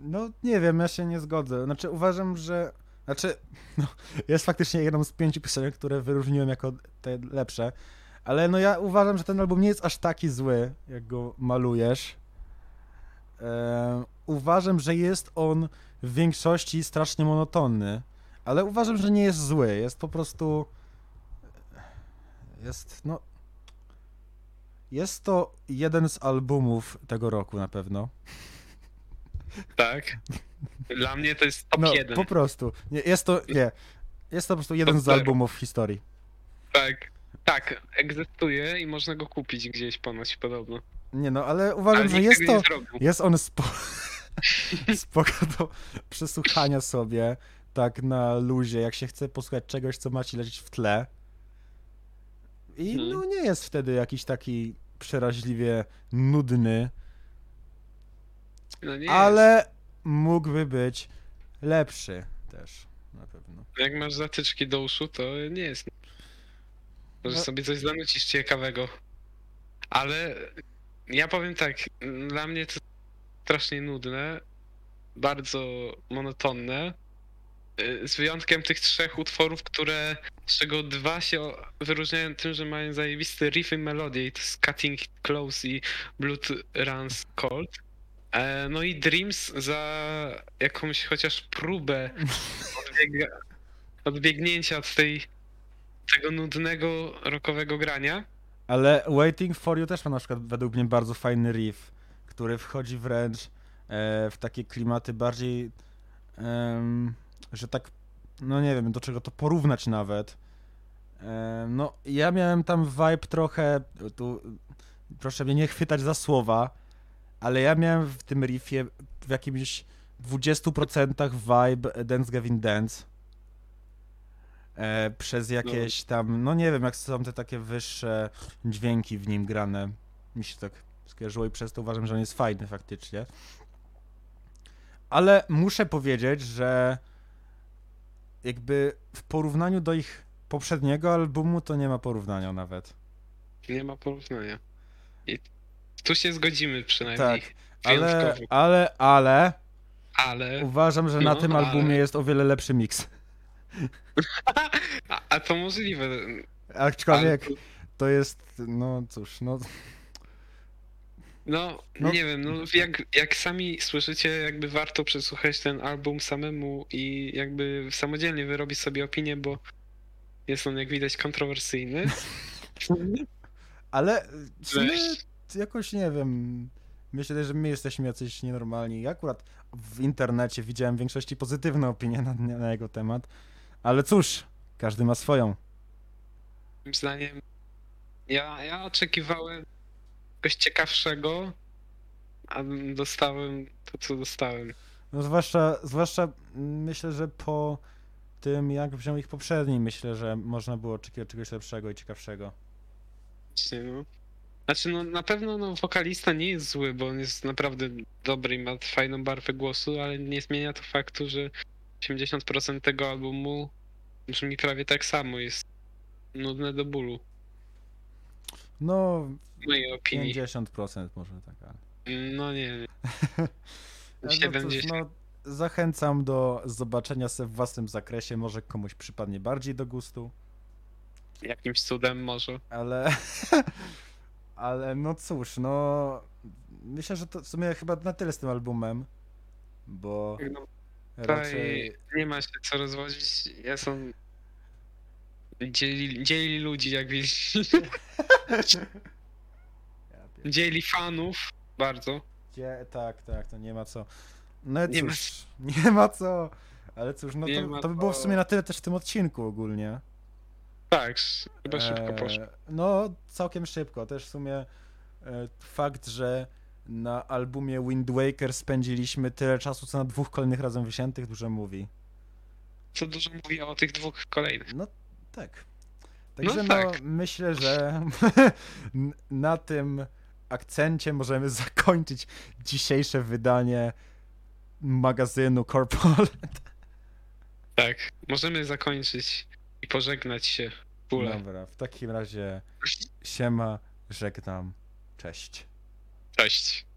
No nie wiem, ja się nie zgodzę. Znaczy uważam, że. Znaczy, no, jest faktycznie jedną z pięciu piosenek, które wyróżniłem jako te lepsze. Ale no ja uważam, że ten album nie jest aż taki zły, jak go malujesz. E, uważam, że jest on w większości strasznie monotonny. Ale uważam, że nie jest zły. Jest po prostu. Jest, no. Jest to jeden z albumów tego roku na pewno. Tak. Dla mnie to jest top No, 1. po prostu. Nie, jest to, nie. Jest to po prostu jeden Top z albumów w historii. Tak. Tak, egzystuje i można go kupić gdzieś ponoć podobno. Nie no, ale uważam, Ale że jest to, jest on spo... spoko do przesłuchania sobie, tak na luzie, jak się chce posłuchać czegoś, co ma ci lecieć w tle. I Mhm. no nie jest wtedy jakiś taki przeraźliwie nudny, No nie ale mógłby być lepszy też, na pewno. jest. Jak masz zatyczki do uszu, to nie jest. Możesz No. sobie coś zanucić ciekawego. Ale ja powiem tak, dla mnie to strasznie nudne, bardzo monotonne. Y, Z wyjątkiem tych trzech utworów, które, z czego dwa się wyróżniają tym, że mają zajebisty riff i melodię i to jest Cutting Close i Blood Runs Cold. E, No i Dreams za jakąś chociaż próbę odbiega, odbiegnięcia od tej tego nudnego rockowego grania. Ale Waiting for You też ma na przykład według mnie bardzo fajny riff, który wchodzi wręcz e, w takie klimaty bardziej, em, że tak, no nie wiem do czego to porównać nawet. Em, no ja miałem tam vibe trochę, tu proszę mnie nie chwytać za słowa, ale ja miałem w tym riffie w jakimś 20% vibe Dance Gavin Dance. E, przez jakieś tam, no nie wiem, jak są te takie wyższe dźwięki w nim grane. Mi się tak skojarzyło i przez to uważam, że on jest fajny faktycznie. Ale muszę powiedzieć, że jakby w porównaniu do ich poprzedniego albumu to nie ma porównania nawet. Nie ma porównania. I tu się zgodzimy przynajmniej. Tak, ale, ale, ale Ale. uważam, że na No, tym ale- albumie jest o wiele lepszy miks. A, a to możliwe. Aczkolwiek Ale- to jest, no cóż, no No, No. nie wiem, no jak, jak sami słyszycie, jakby warto przesłuchać ten album samemu i jakby samodzielnie wyrobić sobie opinię, bo jest on jak widać kontrowersyjny. Ale Cześć. jakoś nie wiem. Myślę, że my jesteśmy jacyś nienormalni. Ja akurat w internecie widziałem w większości pozytywne opinie na, na jego temat. Ale cóż, każdy ma swoją. Moim zdaniem ja, ja oczekiwałem czegoś ciekawszego, a dostałem to, co dostałem. No zwłaszcza, zwłaszcza myślę, że po tym jak wziął ich poprzedni, myślę, że można było oczekiwać czegoś lepszego i ciekawszego. Właśnie, no. Znaczy, no na pewno no, wokalista nie jest zły, bo on jest naprawdę dobry i ma fajną barwę głosu, ale nie zmienia to faktu, że 80% tego albumu brzmi prawie tak samo, jest nudne do bólu, No, w mojej opinii. 50% może tak, ale... No nie, nie. No cóż, 70. no, zachęcam do zobaczenia se w własnym zakresie, może komuś przypadnie bardziej do gustu. Jakimś cudem może. Ale, ale no cóż, no myślę, że to w sumie chyba na tyle z tym albumem, bo No, raczej nie ma się co rozwodzić. Ja są. Dzieli, dzieli ludzi, jak widzisz. Ja pier- Dzieli fanów bardzo. Gdzie, tak, tak, to nie ma co. No Nie ma cóż, nie ma co. Ale cóż, no Nie to, ma to by było w co. sumie na tyle też w tym odcinku ogólnie. Tak, chyba szybko Eee, poszło. No, całkiem szybko. Też w sumie e, fakt, że na albumie Wind Waker spędziliśmy tyle czasu, co na dwóch kolejnych razem wysiętych, dużo mówi. Co dużo mówi o tych dwóch kolejnych. No tak. Także no, tak. myślę, że na tym akcencie możemy zakończyć dzisiejsze wydanie magazynu Corporal. Tak, możemy zakończyć i pożegnać się ogóle. Dobra, w takim razie siema, żegnam, cześć. Cześć.